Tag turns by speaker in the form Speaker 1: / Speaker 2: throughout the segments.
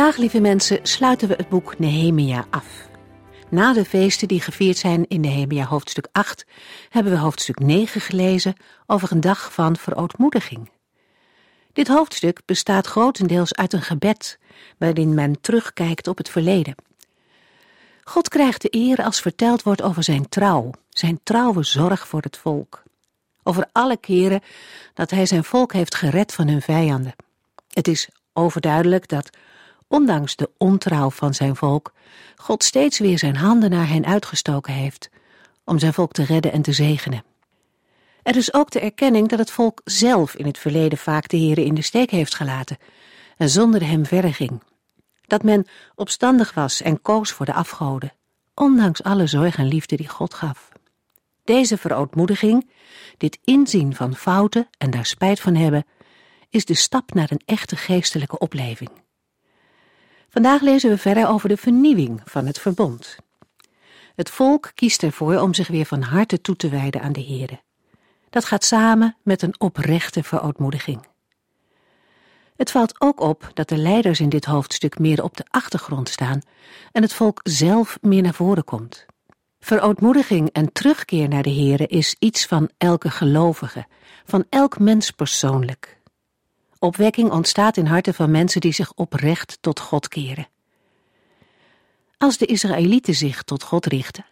Speaker 1: Vandaag, lieve mensen, sluiten we het boek Nehemia af. Na de feesten die gevierd zijn in Nehemia hoofdstuk 8, hebben we hoofdstuk 9 gelezen over een dag van verootmoediging. Dit hoofdstuk bestaat grotendeels uit een gebed, waarin men terugkijkt op het verleden. God krijgt de eer als verteld wordt over zijn trouw, zijn trouwe zorg voor het volk. Over alle keren dat hij zijn volk heeft gered van hun vijanden. Het is overduidelijk dat ondanks de ontrouw van zijn volk, God steeds weer zijn handen naar hen uitgestoken heeft om zijn volk te redden en te zegenen. Er is ook de erkenning dat het volk zelf in het verleden vaak de Heere in de steek heeft gelaten en zonder hem verder ging. Dat men opstandig was en koos voor de afgoden, ondanks alle zorg en liefde die God gaf. Deze verootmoediging, dit inzien van fouten en daar spijt van hebben, is de stap naar een echte geestelijke opleving. Vandaag lezen we verder over de vernieuwing van het verbond. Het volk kiest ervoor om zich weer van harte toe te wijden aan de Heere. Dat gaat samen met een oprechte verootmoediging. Het valt ook op dat de leiders in dit hoofdstuk meer op de achtergrond staan en het volk zelf meer naar voren komt. Verootmoediging en terugkeer naar de Heere is iets van elke gelovige, van elk mens persoonlijk. Opwekking ontstaat in harten van mensen die zich oprecht tot God keren. Als de Israëlieten zich tot God richten,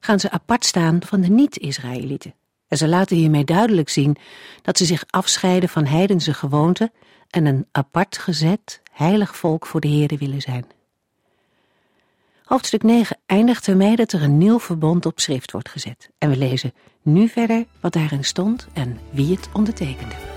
Speaker 1: gaan ze apart staan van de niet-Israëlieten. En ze laten hiermee duidelijk zien dat ze zich afscheiden van heidense gewoonten en een apart gezet, heilig volk voor de Heere willen zijn. Hoofdstuk 9 eindigt ermee dat er een nieuw verbond op schrift wordt gezet. En we lezen nu verder wat daarin stond en wie het ondertekende.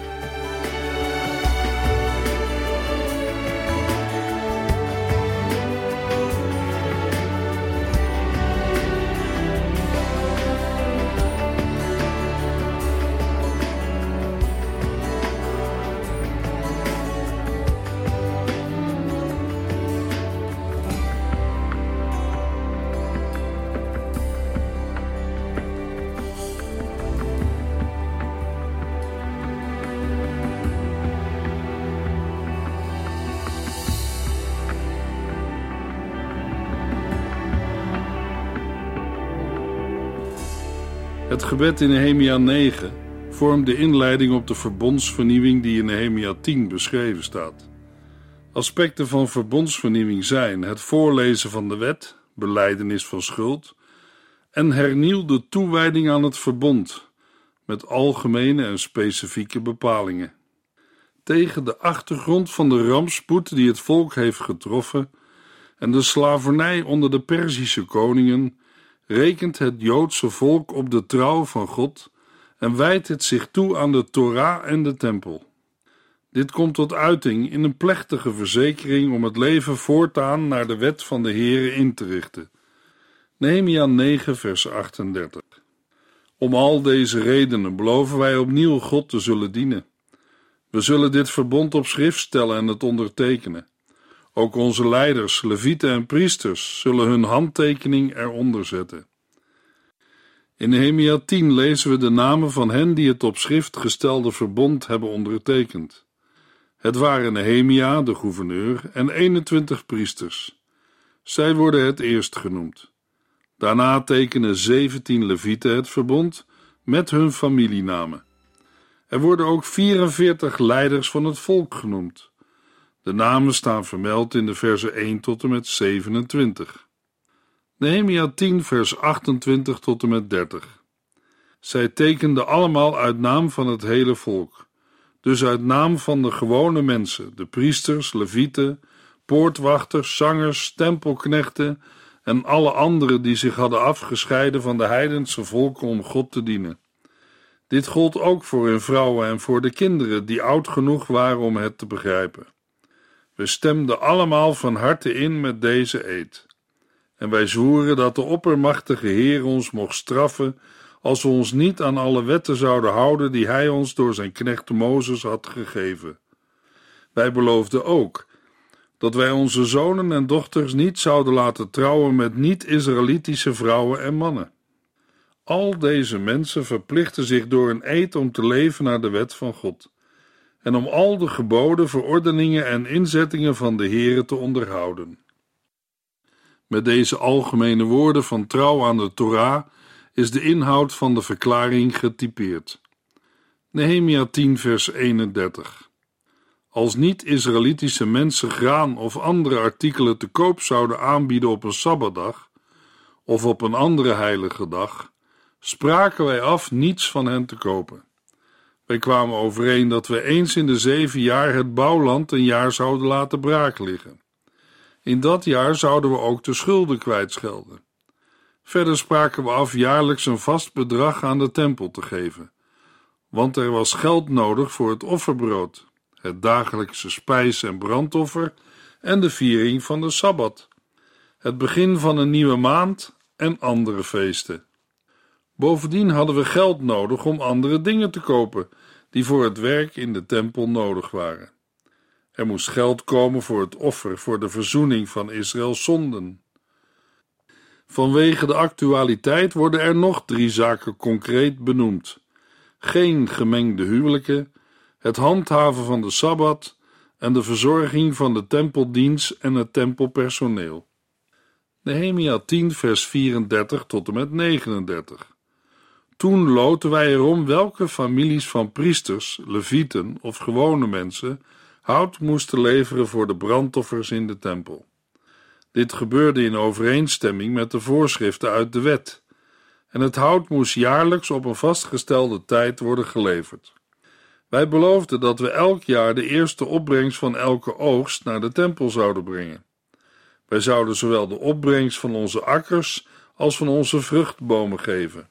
Speaker 2: Het gebed in Nehemia 9 vormt de inleiding op de verbondsvernieuwing die in Nehemia 10 beschreven staat. Aspecten van verbondsvernieuwing zijn het voorlezen van de wet, beleidenis van schuld en hernieuwde toewijding aan het verbond met algemene en specifieke bepalingen. Tegen de achtergrond van de rampspoed die het volk heeft getroffen en de slavernij onder de Perzische koningen rekent het Joodse volk op de trouw van God en wijdt het zich toe aan de Torah en de Tempel. Dit komt tot uiting in een plechtige verzekering om het leven voortaan naar de wet van de Heere in te richten. Nehemia 9 vers 38 Om al deze redenen beloven wij opnieuw God te zullen dienen. We zullen dit verbond op schrift stellen en het ondertekenen. Ook onze leiders, levieten en priesters zullen hun handtekening eronder zetten. In Nehemia 10 lezen we de namen van hen die het op schrift gestelde verbond hebben ondertekend. Het waren Nehemia, de gouverneur, en 21 priesters. Zij worden het eerst genoemd. Daarna tekenen 17 levieten het verbond met hun familienamen. Er worden ook 44 leiders van het volk genoemd. De namen staan vermeld in de versen 1 tot en met 27. Nehemia 10 vers 28 tot en met 30. Zij tekenden allemaal uit naam van het hele volk, dus uit naam van de gewone mensen, de priesters, levieten, poortwachters, zangers, tempelknechten en alle anderen die zich hadden afgescheiden van de heidense volken om God te dienen. Dit gold ook voor hun vrouwen en voor de kinderen die oud genoeg waren om het te begrijpen. We stemden allemaal van harte in met deze eed. En wij zwoeren dat de oppermachtige Heer ons mocht straffen als we ons niet aan alle wetten zouden houden die Hij ons door zijn knecht Mozes had gegeven. Wij beloofden ook dat wij onze zonen en dochters niet zouden laten trouwen met niet-Israëlitische vrouwen en mannen. Al deze mensen verplichten zich door een eed om te leven naar de wet van God en om al de geboden, verordeningen en inzettingen van de Heere te onderhouden. Met deze algemene woorden van trouw aan de Torah is de inhoud van de verklaring getypeerd. Nehemia 10 vers 31 Als niet-Israëlitische mensen graan of andere artikelen te koop zouden aanbieden op een Sabbatdag of op een andere heilige dag, spraken wij af niets van hen te kopen. Wij kwamen overeen dat we eens in de zeven jaar het bouwland een jaar zouden laten braak liggen. In dat jaar zouden we ook de schulden kwijtschelden. Verder spraken we af jaarlijks een vast bedrag aan de tempel te geven, want er was geld nodig voor het offerbrood, het dagelijkse spijs- en brandoffer en de viering van de sabbat, het begin van een nieuwe maand en andere feesten. Bovendien hadden we geld nodig om andere dingen te kopen die voor het werk in de tempel nodig waren. Er moest geld komen voor het offer voor de verzoening van Israëls zonden. Vanwege de actualiteit worden er nog drie zaken concreet benoemd: geen gemengde huwelijken, het handhaven van de sabbat en de verzorging van de tempeldienst en het tempelpersoneel. Nehemia 10, vers 34 tot en met 39. Toen loten wij erom welke families van priesters, levieten of gewone mensen hout moesten leveren voor de brandoffers in de tempel. Dit gebeurde in overeenstemming met de voorschriften uit de wet, en het hout moest jaarlijks op een vastgestelde tijd worden geleverd. Wij beloofden dat we elk jaar de eerste opbrengst van elke oogst naar de tempel zouden brengen. Wij zouden zowel de opbrengst van onze akkers als van onze vruchtbomen geven.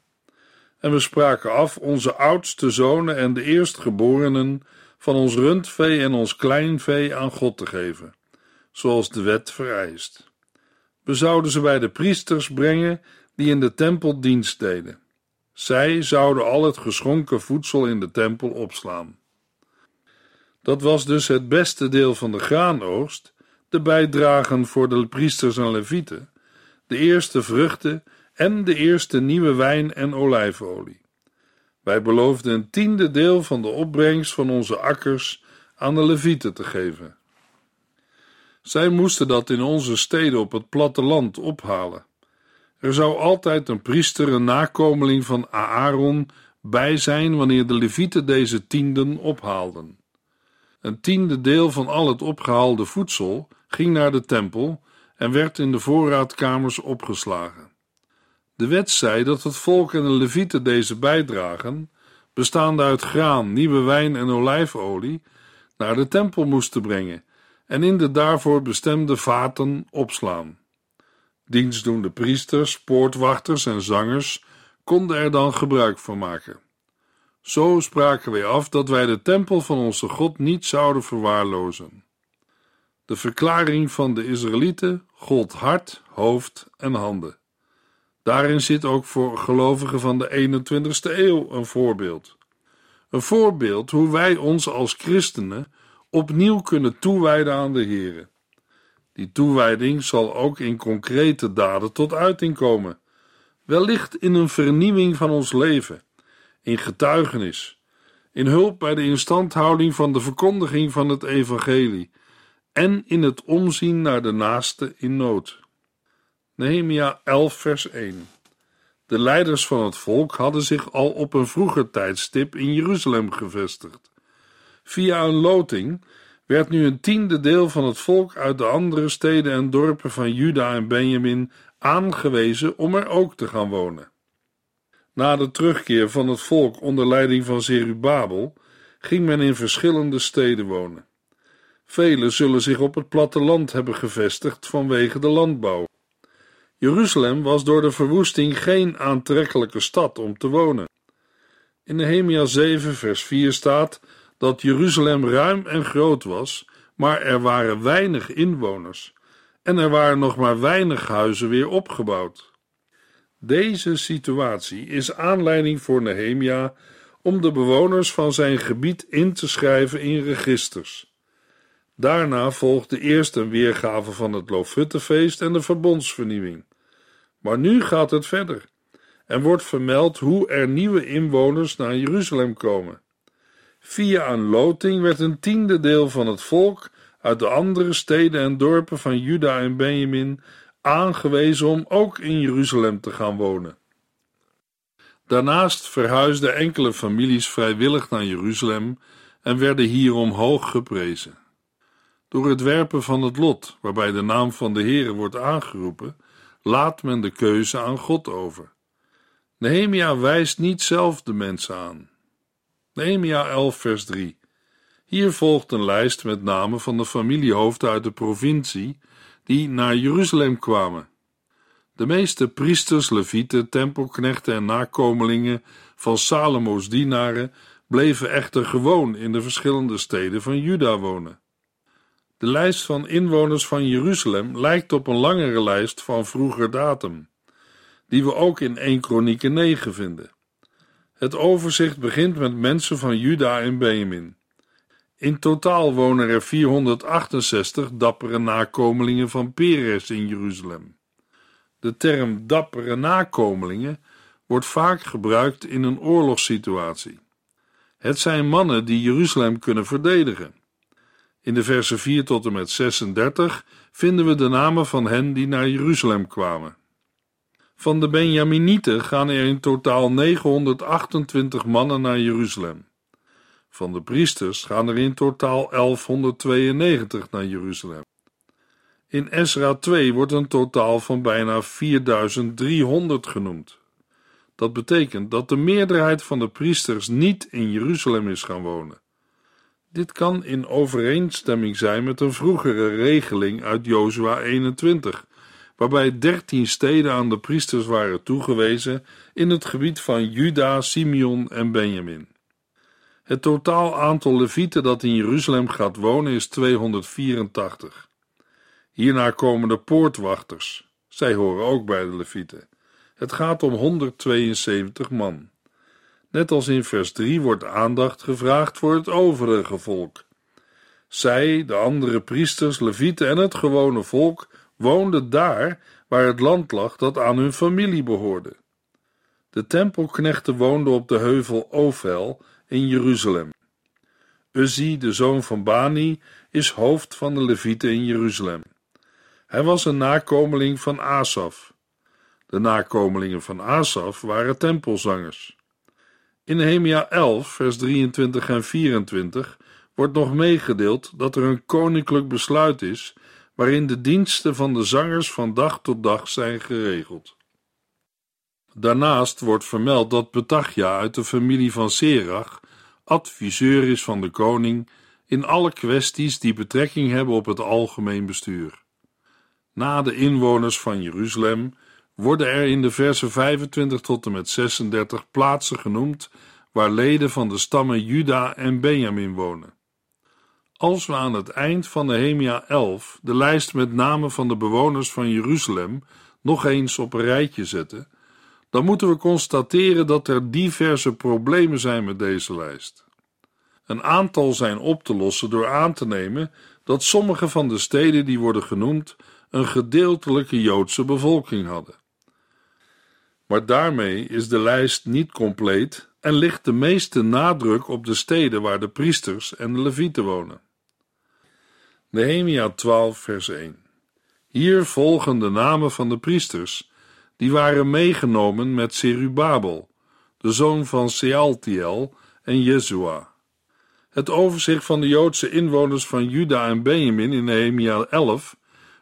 Speaker 2: En we spraken af onze oudste zonen en de eerstgeborenen van ons rundvee en ons kleinvee aan God te geven, zoals de wet vereist. We zouden ze bij de priesters brengen die in de tempel dienst deden. Zij zouden al het geschonken voedsel in de tempel opslaan. Dat was dus het beste deel van de graanoogst, de bijdragen voor de priesters en levieten, de eerste vruchten en de eerste nieuwe wijn en olijfolie. Wij beloofden een tiende deel van de opbrengst van onze akkers aan de levieten te geven. Zij moesten dat in onze steden op het platteland ophalen. Er zou altijd een priester, een nakomeling van Aaron, bij zijn wanneer de levieten deze tienden ophaalden. Een tiende deel van al het opgehaalde voedsel ging naar de tempel en werd in de voorraadkamers opgeslagen. De wet zei dat het volk en de levieten deze bijdragen, bestaande uit graan, nieuwe wijn en olijfolie, naar de tempel moesten brengen en in de daarvoor bestemde vaten opslaan. Dienstdoende priesters, poortwachters en zangers konden er dan gebruik van maken. Zo spraken wij af dat wij de tempel van onze God niet zouden verwaarlozen. De verklaring van de Israëlieten gold hart, hoofd en handen. Daarin zit ook voor gelovigen van de 21ste eeuw een voorbeeld. Een voorbeeld hoe wij ons als christenen opnieuw kunnen toewijden aan de Here. Die toewijding zal ook in concrete daden tot uiting komen, wellicht in een vernieuwing van ons leven, in getuigenis, in hulp bij de instandhouding van de verkondiging van het evangelie en in het omzien naar de naaste in nood. Nehemia 11, vers 1. De leiders van het volk hadden zich al op een vroeger tijdstip in Jeruzalem gevestigd. Via een loting werd nu een tiende deel van het volk uit de andere steden en dorpen van Juda en Benjamin aangewezen om er ook te gaan wonen. Na de terugkeer van het volk onder leiding van Zerubabel ging men in verschillende steden wonen. Velen zullen zich op het platteland hebben gevestigd vanwege de landbouw. Jeruzalem was door de verwoesting geen aantrekkelijke stad om te wonen. In Nehemia 7 vers 4 staat dat Jeruzalem ruim en groot was, maar er waren weinig inwoners en er waren nog maar weinig huizen weer opgebouwd. Deze situatie is aanleiding voor Nehemia om de bewoners van zijn gebied in te schrijven in registers. Daarna volgde eerst een weergave van het Loofhuttenfeest en de verbondsvernieuwing. Maar nu gaat het verder en wordt vermeld hoe er nieuwe inwoners naar Jeruzalem komen. Via een loting werd een tiende deel van het volk uit de andere steden en dorpen van Juda en Benjamin aangewezen om ook in Jeruzalem te gaan wonen. Daarnaast verhuisden enkele families vrijwillig naar Jeruzalem en werden hierom hoog geprezen. Door het werpen van het lot, waarbij de naam van de Heere wordt aangeroepen, laat men de keuze aan God over. Nehemia wijst niet zelf de mensen aan. Nehemia 11 vers 3 Hier volgt een lijst met namen van de familiehoofden uit de provincie die naar Jeruzalem kwamen. De meeste priesters, levieten, tempelknechten en nakomelingen van Salomo's dienaren bleven echter gewoon in de verschillende steden van Juda wonen. De lijst van inwoners van Jeruzalem lijkt op een langere lijst van vroeger datum, die we ook in 1 Kronieken 9 vinden. Het overzicht begint met mensen van Juda en Benjamin. In totaal wonen er 468 dappere nakomelingen van Peres in Jeruzalem. De term dappere nakomelingen wordt vaak gebruikt in een oorlogssituatie. Het zijn mannen die Jeruzalem kunnen verdedigen. In de versen 4 tot en met 36 vinden we de namen van hen die naar Jeruzalem kwamen. Van de Benjaminieten gaan er in totaal 928 mannen naar Jeruzalem. Van de priesters gaan er in totaal 1192 naar Jeruzalem. In Ezra 2 wordt een totaal van bijna 4300 genoemd. Dat betekent dat de meerderheid van de priesters niet in Jeruzalem is gaan wonen. Dit kan in overeenstemming zijn met een vroegere regeling uit Jozua 21, waarbij dertien steden aan de priesters waren toegewezen in het gebied van Juda, Simeon en Benjamin. Het totaal aantal levieten dat in Jeruzalem gaat wonen is 284. Hierna komen de poortwachters. Zij horen ook bij de levieten. Het gaat om 172 man. Net als in vers 3 wordt aandacht gevraagd voor het overige volk. Zij, de andere priesters, levieten en het gewone volk woonden daar waar het land lag dat aan hun familie behoorde. De tempelknechten woonden op de heuvel Ophel in Jeruzalem. Uzzi, de zoon van Bani, is hoofd van de levieten in Jeruzalem. Hij was een nakomeling van Asaf. De nakomelingen van Asaf waren tempelzangers. In Nehemia 11, vers 23 en 24 wordt nog meegedeeld dat er een koninklijk besluit is waarin de diensten van de zangers van dag tot dag zijn geregeld. Daarnaast wordt vermeld dat Petachia uit de familie van Serach adviseur is van de koning in alle kwesties die betrekking hebben op het algemeen bestuur. Na de inwoners van Jeruzalem worden er in de versen 25 tot en met 36 plaatsen genoemd waar leden van de stammen Juda en Benjamin wonen. Als we aan het eind van Nehemia 11 de lijst met namen van de bewoners van Jeruzalem nog eens op een rijtje zetten, dan moeten we constateren dat er diverse problemen zijn met deze lijst. Een aantal zijn op te lossen door aan te nemen dat sommige van de steden die worden genoemd een gedeeltelijke Joodse bevolking hadden. Maar daarmee is de lijst niet compleet en ligt de meeste nadruk op de steden waar de priesters en de levieten wonen. Nehemia 12 vers 1 Hier volgen de namen van de priesters, die waren meegenomen met Serubabel, de zoon van Sealtiel en Jezua. Het overzicht van de Joodse inwoners van Juda en Benjamin in Nehemia 11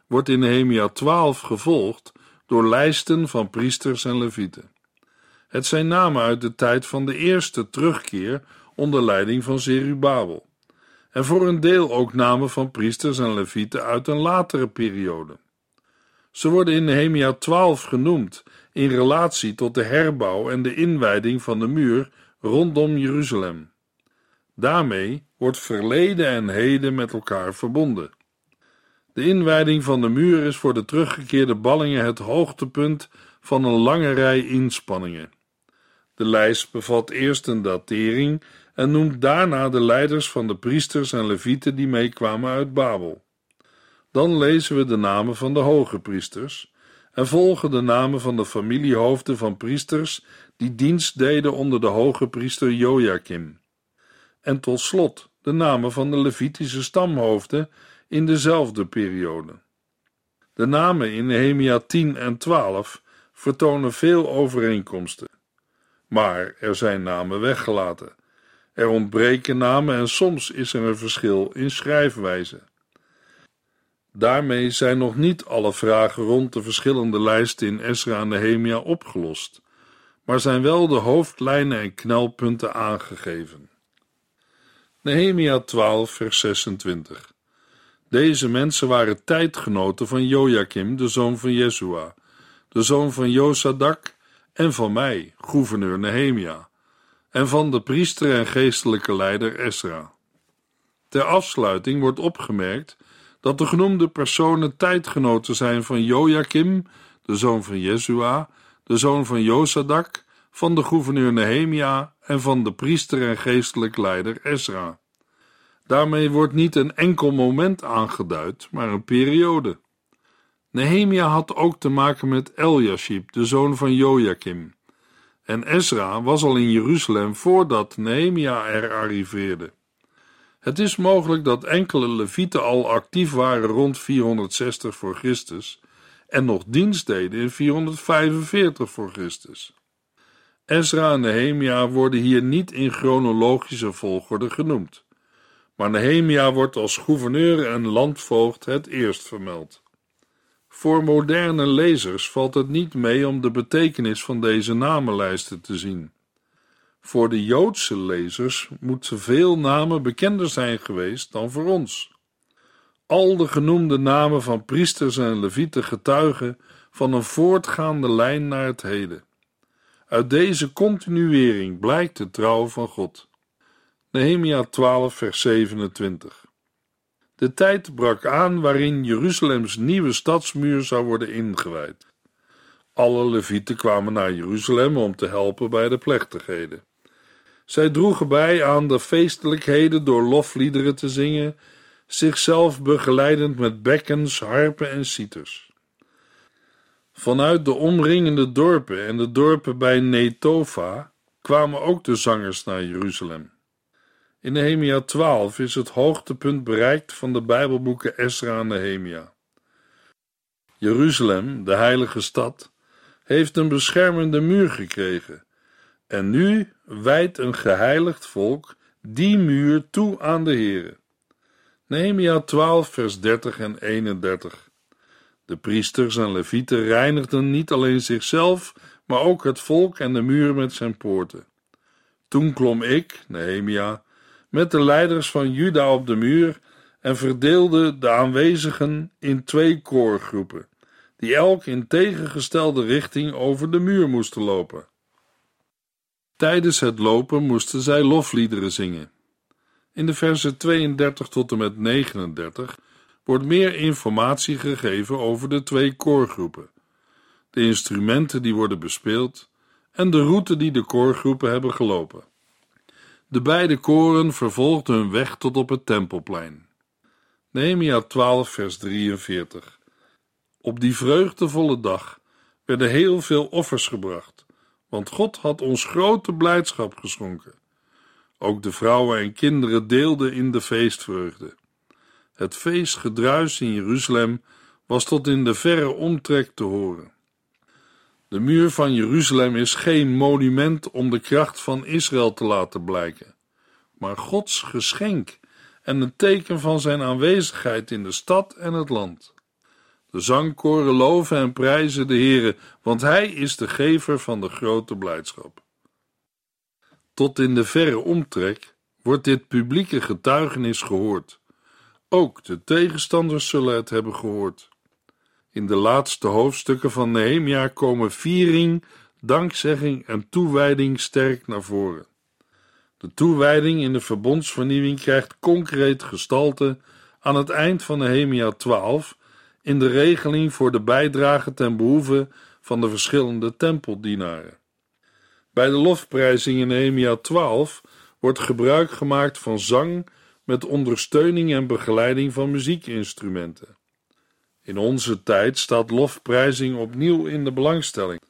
Speaker 2: wordt in Nehemia 12 gevolgd door lijsten van priesters en levieten. Het zijn namen uit de tijd van de eerste terugkeer onder leiding van Zerubabel. En voor een deel ook namen van priesters en levieten uit een latere periode. Ze worden in Nehemia 12 genoemd in relatie tot de herbouw en de inwijding van de muur rondom Jeruzalem. Daarmee wordt verleden en heden met elkaar verbonden. De inwijding van de muur is voor de teruggekeerde ballingen het hoogtepunt van een lange rij inspanningen. De lijst bevat eerst een datering en noemt daarna de leiders van de priesters en levieten die meekwamen uit Babel. Dan lezen we de namen van de hoge priesters en volgen de namen van de familiehoofden van priesters die dienst deden onder de hoge priester Joachim. En tot slot de namen van de Levitische stamhoofden in dezelfde periode. De namen in Nehemia 10 en 12 vertonen veel overeenkomsten. Maar er zijn namen weggelaten. Er ontbreken namen en soms is er een verschil in schrijfwijze. Daarmee zijn nog niet alle vragen rond de verschillende lijsten in Esra en Nehemia opgelost, maar zijn wel de hoofdlijnen en knelpunten aangegeven. Nehemia 12, vers 26. Deze mensen waren tijdgenoten van Joachim, de zoon van Jesua, de zoon van Josadak en van mij, gouverneur Nehemia, en van de priester en geestelijke leider Esra. Ter afsluiting wordt opgemerkt dat de genoemde personen tijdgenoten zijn van Joachim, de zoon van Jesua, de zoon van Josadak, van de gouverneur Nehemia en van de priester en geestelijk leider Esra. Daarmee wordt niet een enkel moment aangeduid, maar een periode. Nehemia had ook te maken met Eljashib, de zoon van Joachim. En Ezra was al in Jeruzalem voordat Nehemia er arriveerde. Het is mogelijk dat enkele levieten al actief waren rond 460 voor Christus en nog dienst deden in 445 voor Christus. Ezra en Nehemia worden hier niet in chronologische volgorde genoemd, maar Nehemia wordt als gouverneur en landvoogd het eerst vermeld. Voor moderne lezers valt het niet mee om de betekenis van deze namenlijsten te zien. Voor de Joodse lezers moeten veel namen bekender zijn geweest dan voor ons. Al de genoemde namen van priesters en levieten getuigen van een voortgaande lijn naar het heden. Uit deze continuering blijkt de trouw van God. Nehemia 12, vers 27. De tijd brak aan waarin Jeruzalems nieuwe stadsmuur zou worden ingewijd. Alle levieten kwamen naar Jeruzalem om te helpen bij de plechtigheden. Zij droegen bij aan de feestelijkheden door lofliederen te zingen, zichzelf begeleidend met bekkens, harpen en citers. Vanuit de omringende dorpen en de dorpen bij Netova kwamen ook de zangers naar Jeruzalem. In Nehemia 12 is het hoogtepunt bereikt van de Bijbelboeken Esra en Nehemia. Jeruzalem, de heilige stad, heeft een beschermende muur gekregen en nu wijdt een geheiligd volk die muur toe aan de Heere. Nehemia 12 vers 30 en 31 De priesters en levieten reinigden niet alleen zichzelf, maar ook het volk en de muur met zijn poorten. Toen klom ik, Nehemia, met de leiders van Juda op de muur en verdeelde de aanwezigen in twee koorgroepen, die elk in tegengestelde richting over de muur moesten lopen. Tijdens het lopen moesten zij lofliederen zingen. In de versen 32 tot en met 39 wordt meer informatie gegeven over de twee koorgroepen, de instrumenten die worden bespeeld en de route die de koorgroepen hebben gelopen. De beide koren vervolgden hun weg tot op het tempelplein. Nehemia 12 vers 43 Op die vreugdevolle dag werden heel veel offers gebracht, want God had ons grote blijdschap geschonken. Ook de vrouwen en kinderen deelden in de feestvreugde. Het feestgedruis in Jeruzalem was tot in de verre omtrek te horen. De muur van Jeruzalem is geen monument om de kracht van Israël te laten blijken, maar Gods geschenk en een teken van zijn aanwezigheid in de stad en het land. De zangkoren loven en prijzen de Heere, want Hij is de gever van de grote blijdschap. Tot in de verre omtrek wordt dit publieke getuigenis gehoord. Ook de tegenstanders zullen het hebben gehoord. In de laatste hoofdstukken van Nehemia komen viering, dankzegging en toewijding sterk naar voren. De toewijding in de verbondsvernieuwing krijgt concreet gestalte aan het eind van Nehemia 12 in de regeling voor de bijdrage ten behoeve van de verschillende tempeldienaren. Bij de lofprijzing in Nehemia 12 wordt gebruik gemaakt van zang met ondersteuning en begeleiding van muziekinstrumenten. In onze tijd staat lofprijzing opnieuw in de belangstelling.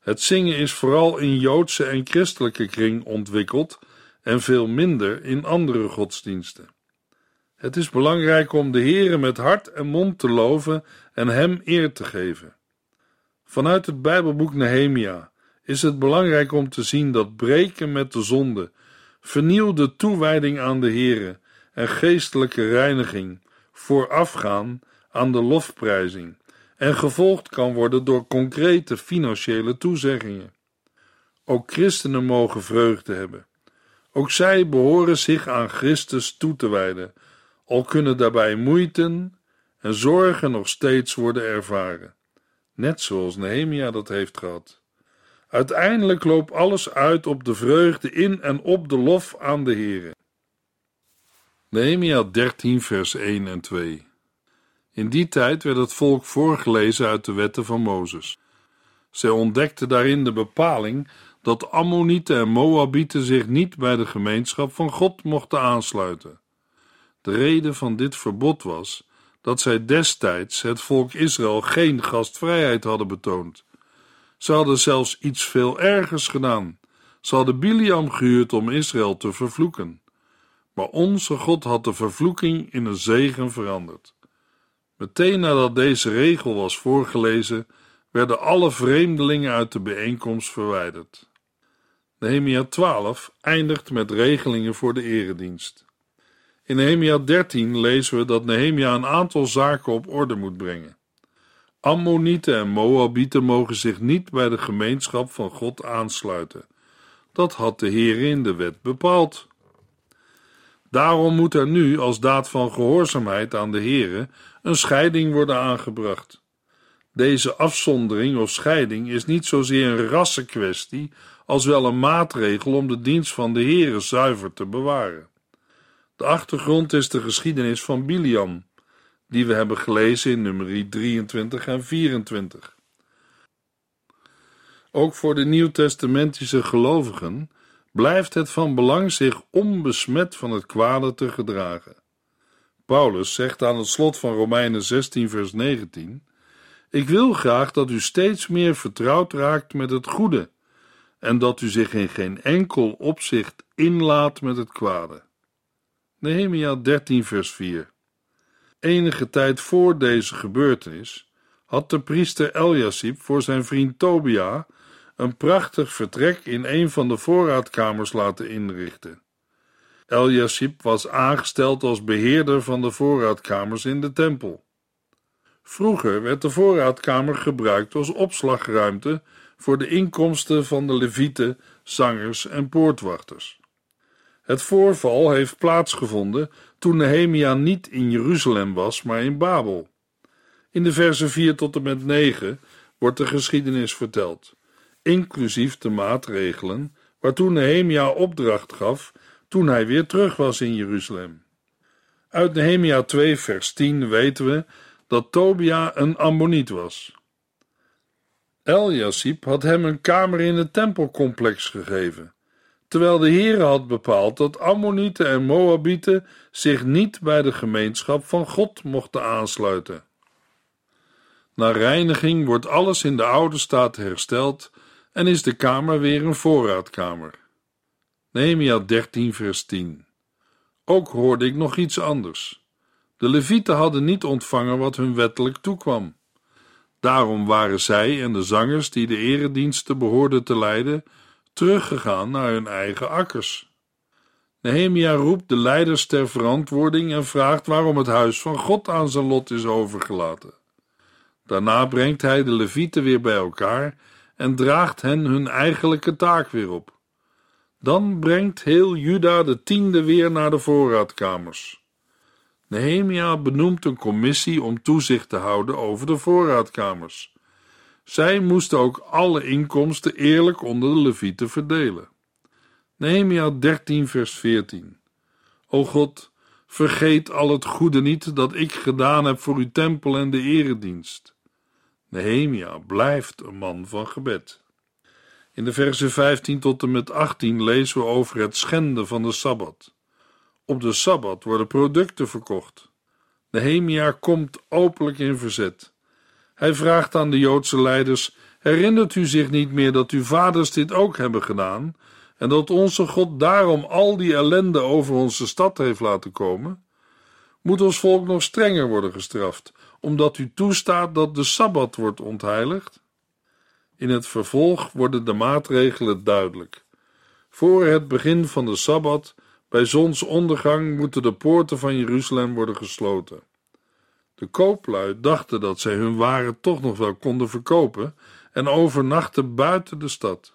Speaker 2: Het zingen is vooral in Joodse en christelijke kring ontwikkeld en veel minder in andere godsdiensten. Het is belangrijk om de Heere met hart en mond te loven en Hem eer te geven. Vanuit het Bijbelboek Nehemia is het belangrijk om te zien dat breken met de zonde, vernieuwde toewijding aan de Heere en geestelijke reiniging voorafgaan aan de lofprijzing en gevolgd kan worden door concrete financiële toezeggingen. Ook christenen mogen vreugde hebben. Ook zij behoren zich aan Christus toe te wijden, al kunnen daarbij moeiten en zorgen nog steeds worden ervaren, net zoals Nehemia dat heeft gehad. Uiteindelijk loopt alles uit op de vreugde in en op de lof aan de Heere. Nehemia 13 vers 1 en 2 In die tijd werd het volk voorgelezen uit de wetten van Mozes. Zij ontdekten daarin de bepaling dat Ammonieten en Moabieten zich niet bij de gemeenschap van God mochten aansluiten. De reden van dit verbod was dat zij destijds het volk Israël geen gastvrijheid hadden betoond. Ze hadden zelfs iets veel ergers gedaan. Ze hadden Biliam gehuurd om Israël te vervloeken. Maar onze God had de vervloeking in een zegen veranderd. Meteen nadat deze regel was voorgelezen, werden alle vreemdelingen uit de bijeenkomst verwijderd. Nehemia 12 eindigt met regelingen voor de eredienst. In Nehemia 13 lezen we dat Nehemia een aantal zaken op orde moet brengen. Ammonieten en Moabieten mogen zich niet bij de gemeenschap van God aansluiten. Dat had de Heer in de wet bepaald. Daarom moet er nu, als daad van gehoorzaamheid aan de Heere, een scheiding worden aangebracht. Deze afzondering of scheiding is niet zozeer een rassenkwestie, als wel een maatregel om de dienst van de Heere zuiver te bewaren. De achtergrond is de geschiedenis van Biliam, die we hebben gelezen in nummer 23 en 24. Ook voor de nieuwtestamentische gelovigen blijft het van belang zich onbesmet van het kwade te gedragen. Paulus zegt aan het slot van Romeinen 16, vers 19: Ik wil graag dat u steeds meer vertrouwd raakt met het goede en dat u zich in geen enkel opzicht inlaat met het kwade. Nehemia 13, vers 4. Enige tijd voor deze gebeurtenis had de priester Eljasib voor zijn vriend Tobia een prachtig vertrek in een van de voorraadkamers laten inrichten. Eljasib was aangesteld als beheerder van de voorraadkamers in de tempel. Vroeger werd de voorraadkamer gebruikt als opslagruimte voor de inkomsten van de levieten, zangers en poortwachters. Het voorval heeft plaatsgevonden toen Nehemia niet in Jeruzalem was, maar in Babel. In de versen 4 tot en met 9 wordt de geschiedenis verteld, inclusief de maatregelen waartoe Nehemia opdracht gaf toen hij weer terug was in Jeruzalem. Uit Nehemia 2 vers 10 weten we dat Tobia een Ammoniet was. Eljasib had hem een kamer in het tempelcomplex gegeven terwijl de Heere had bepaald dat Ammonieten en Moabieten zich niet bij de gemeenschap van God mochten aansluiten. Na reiniging wordt alles in de oude staat hersteld en is de kamer weer een voorraadkamer. Nehemia 13 vers 10 Ook hoorde ik nog iets anders. De levieten hadden niet ontvangen wat hun wettelijk toekwam. Daarom waren zij en de zangers die de erediensten behoorden te leiden teruggegaan naar hun eigen akkers. Nehemia roept de leiders ter verantwoording en vraagt waarom het huis van God aan zijn lot is overgelaten. Daarna brengt hij de levieten weer bij elkaar en draagt hen hun eigenlijke taak weer op. Dan brengt heel Juda de tiende weer naar de voorraadkamers. Nehemia benoemt een commissie om toezicht te houden over de voorraadkamers. Zij moesten ook alle inkomsten eerlijk onder de levieten verdelen. Nehemia 13, vers 14. O God, vergeet al het goede niet dat ik gedaan heb voor uw tempel en de eredienst. Nehemia blijft een man van gebed. In de versen 15 tot en met 18 lezen we over het schenden van de Sabbat. Op de Sabbat worden producten verkocht. Nehemia komt openlijk in verzet. Hij vraagt aan de Joodse leiders: Herinnert u zich niet meer dat uw vaders dit ook hebben gedaan en dat onze God daarom al die ellende over onze stad heeft laten komen? Moet ons volk nog strenger worden gestraft, omdat u toestaat dat de Sabbat wordt ontheiligd? In het vervolg worden de maatregelen duidelijk. Voor het begin van de Sabbat, bij zonsondergang, moeten de poorten van Jeruzalem worden gesloten. De kooplui dachten dat zij hun waren toch nog wel konden verkopen en overnachten buiten de stad.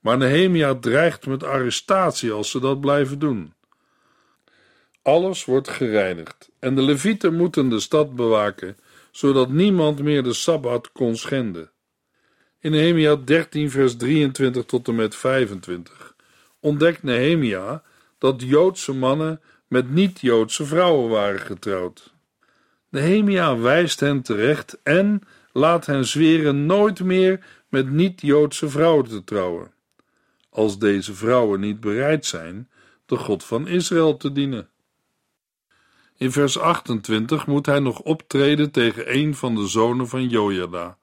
Speaker 2: Maar Nehemia dreigt met arrestatie als ze dat blijven doen. Alles wordt gereinigd en de levieten moeten de stad bewaken, zodat niemand meer de Sabbat kon schenden. In Nehemia 13 vers 23 tot en met 25 ontdekt Nehemia dat Joodse mannen met niet-Joodse vrouwen waren getrouwd. Nehemia wijst hen terecht en laat hen zweren nooit meer met niet-Joodse vrouwen te trouwen, als deze vrouwen niet bereid zijn de God van Israël te dienen. In vers 28 moet hij nog optreden tegen een van de zonen van Jojada.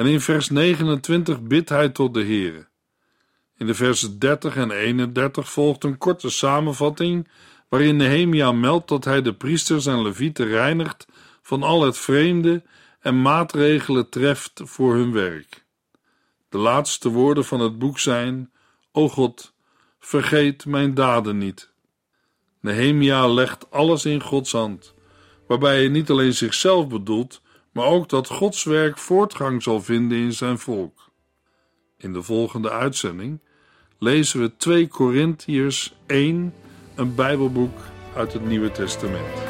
Speaker 2: En in vers 29 bidt hij tot de Heere. In de versen 30 en 31 volgt een korte samenvatting waarin Nehemia meldt dat hij de priesters en levieten reinigt van al het vreemde en maatregelen treft voor hun werk. De laatste woorden van het boek zijn: O God, vergeet mijn daden niet. Nehemia legt alles in Gods hand, waarbij hij niet alleen zichzelf bedoelt, maar ook dat Gods werk voortgang zal vinden in zijn volk. In de volgende uitzending lezen we 2 Korintiërs 1, een Bijbelboek uit het Nieuwe Testament.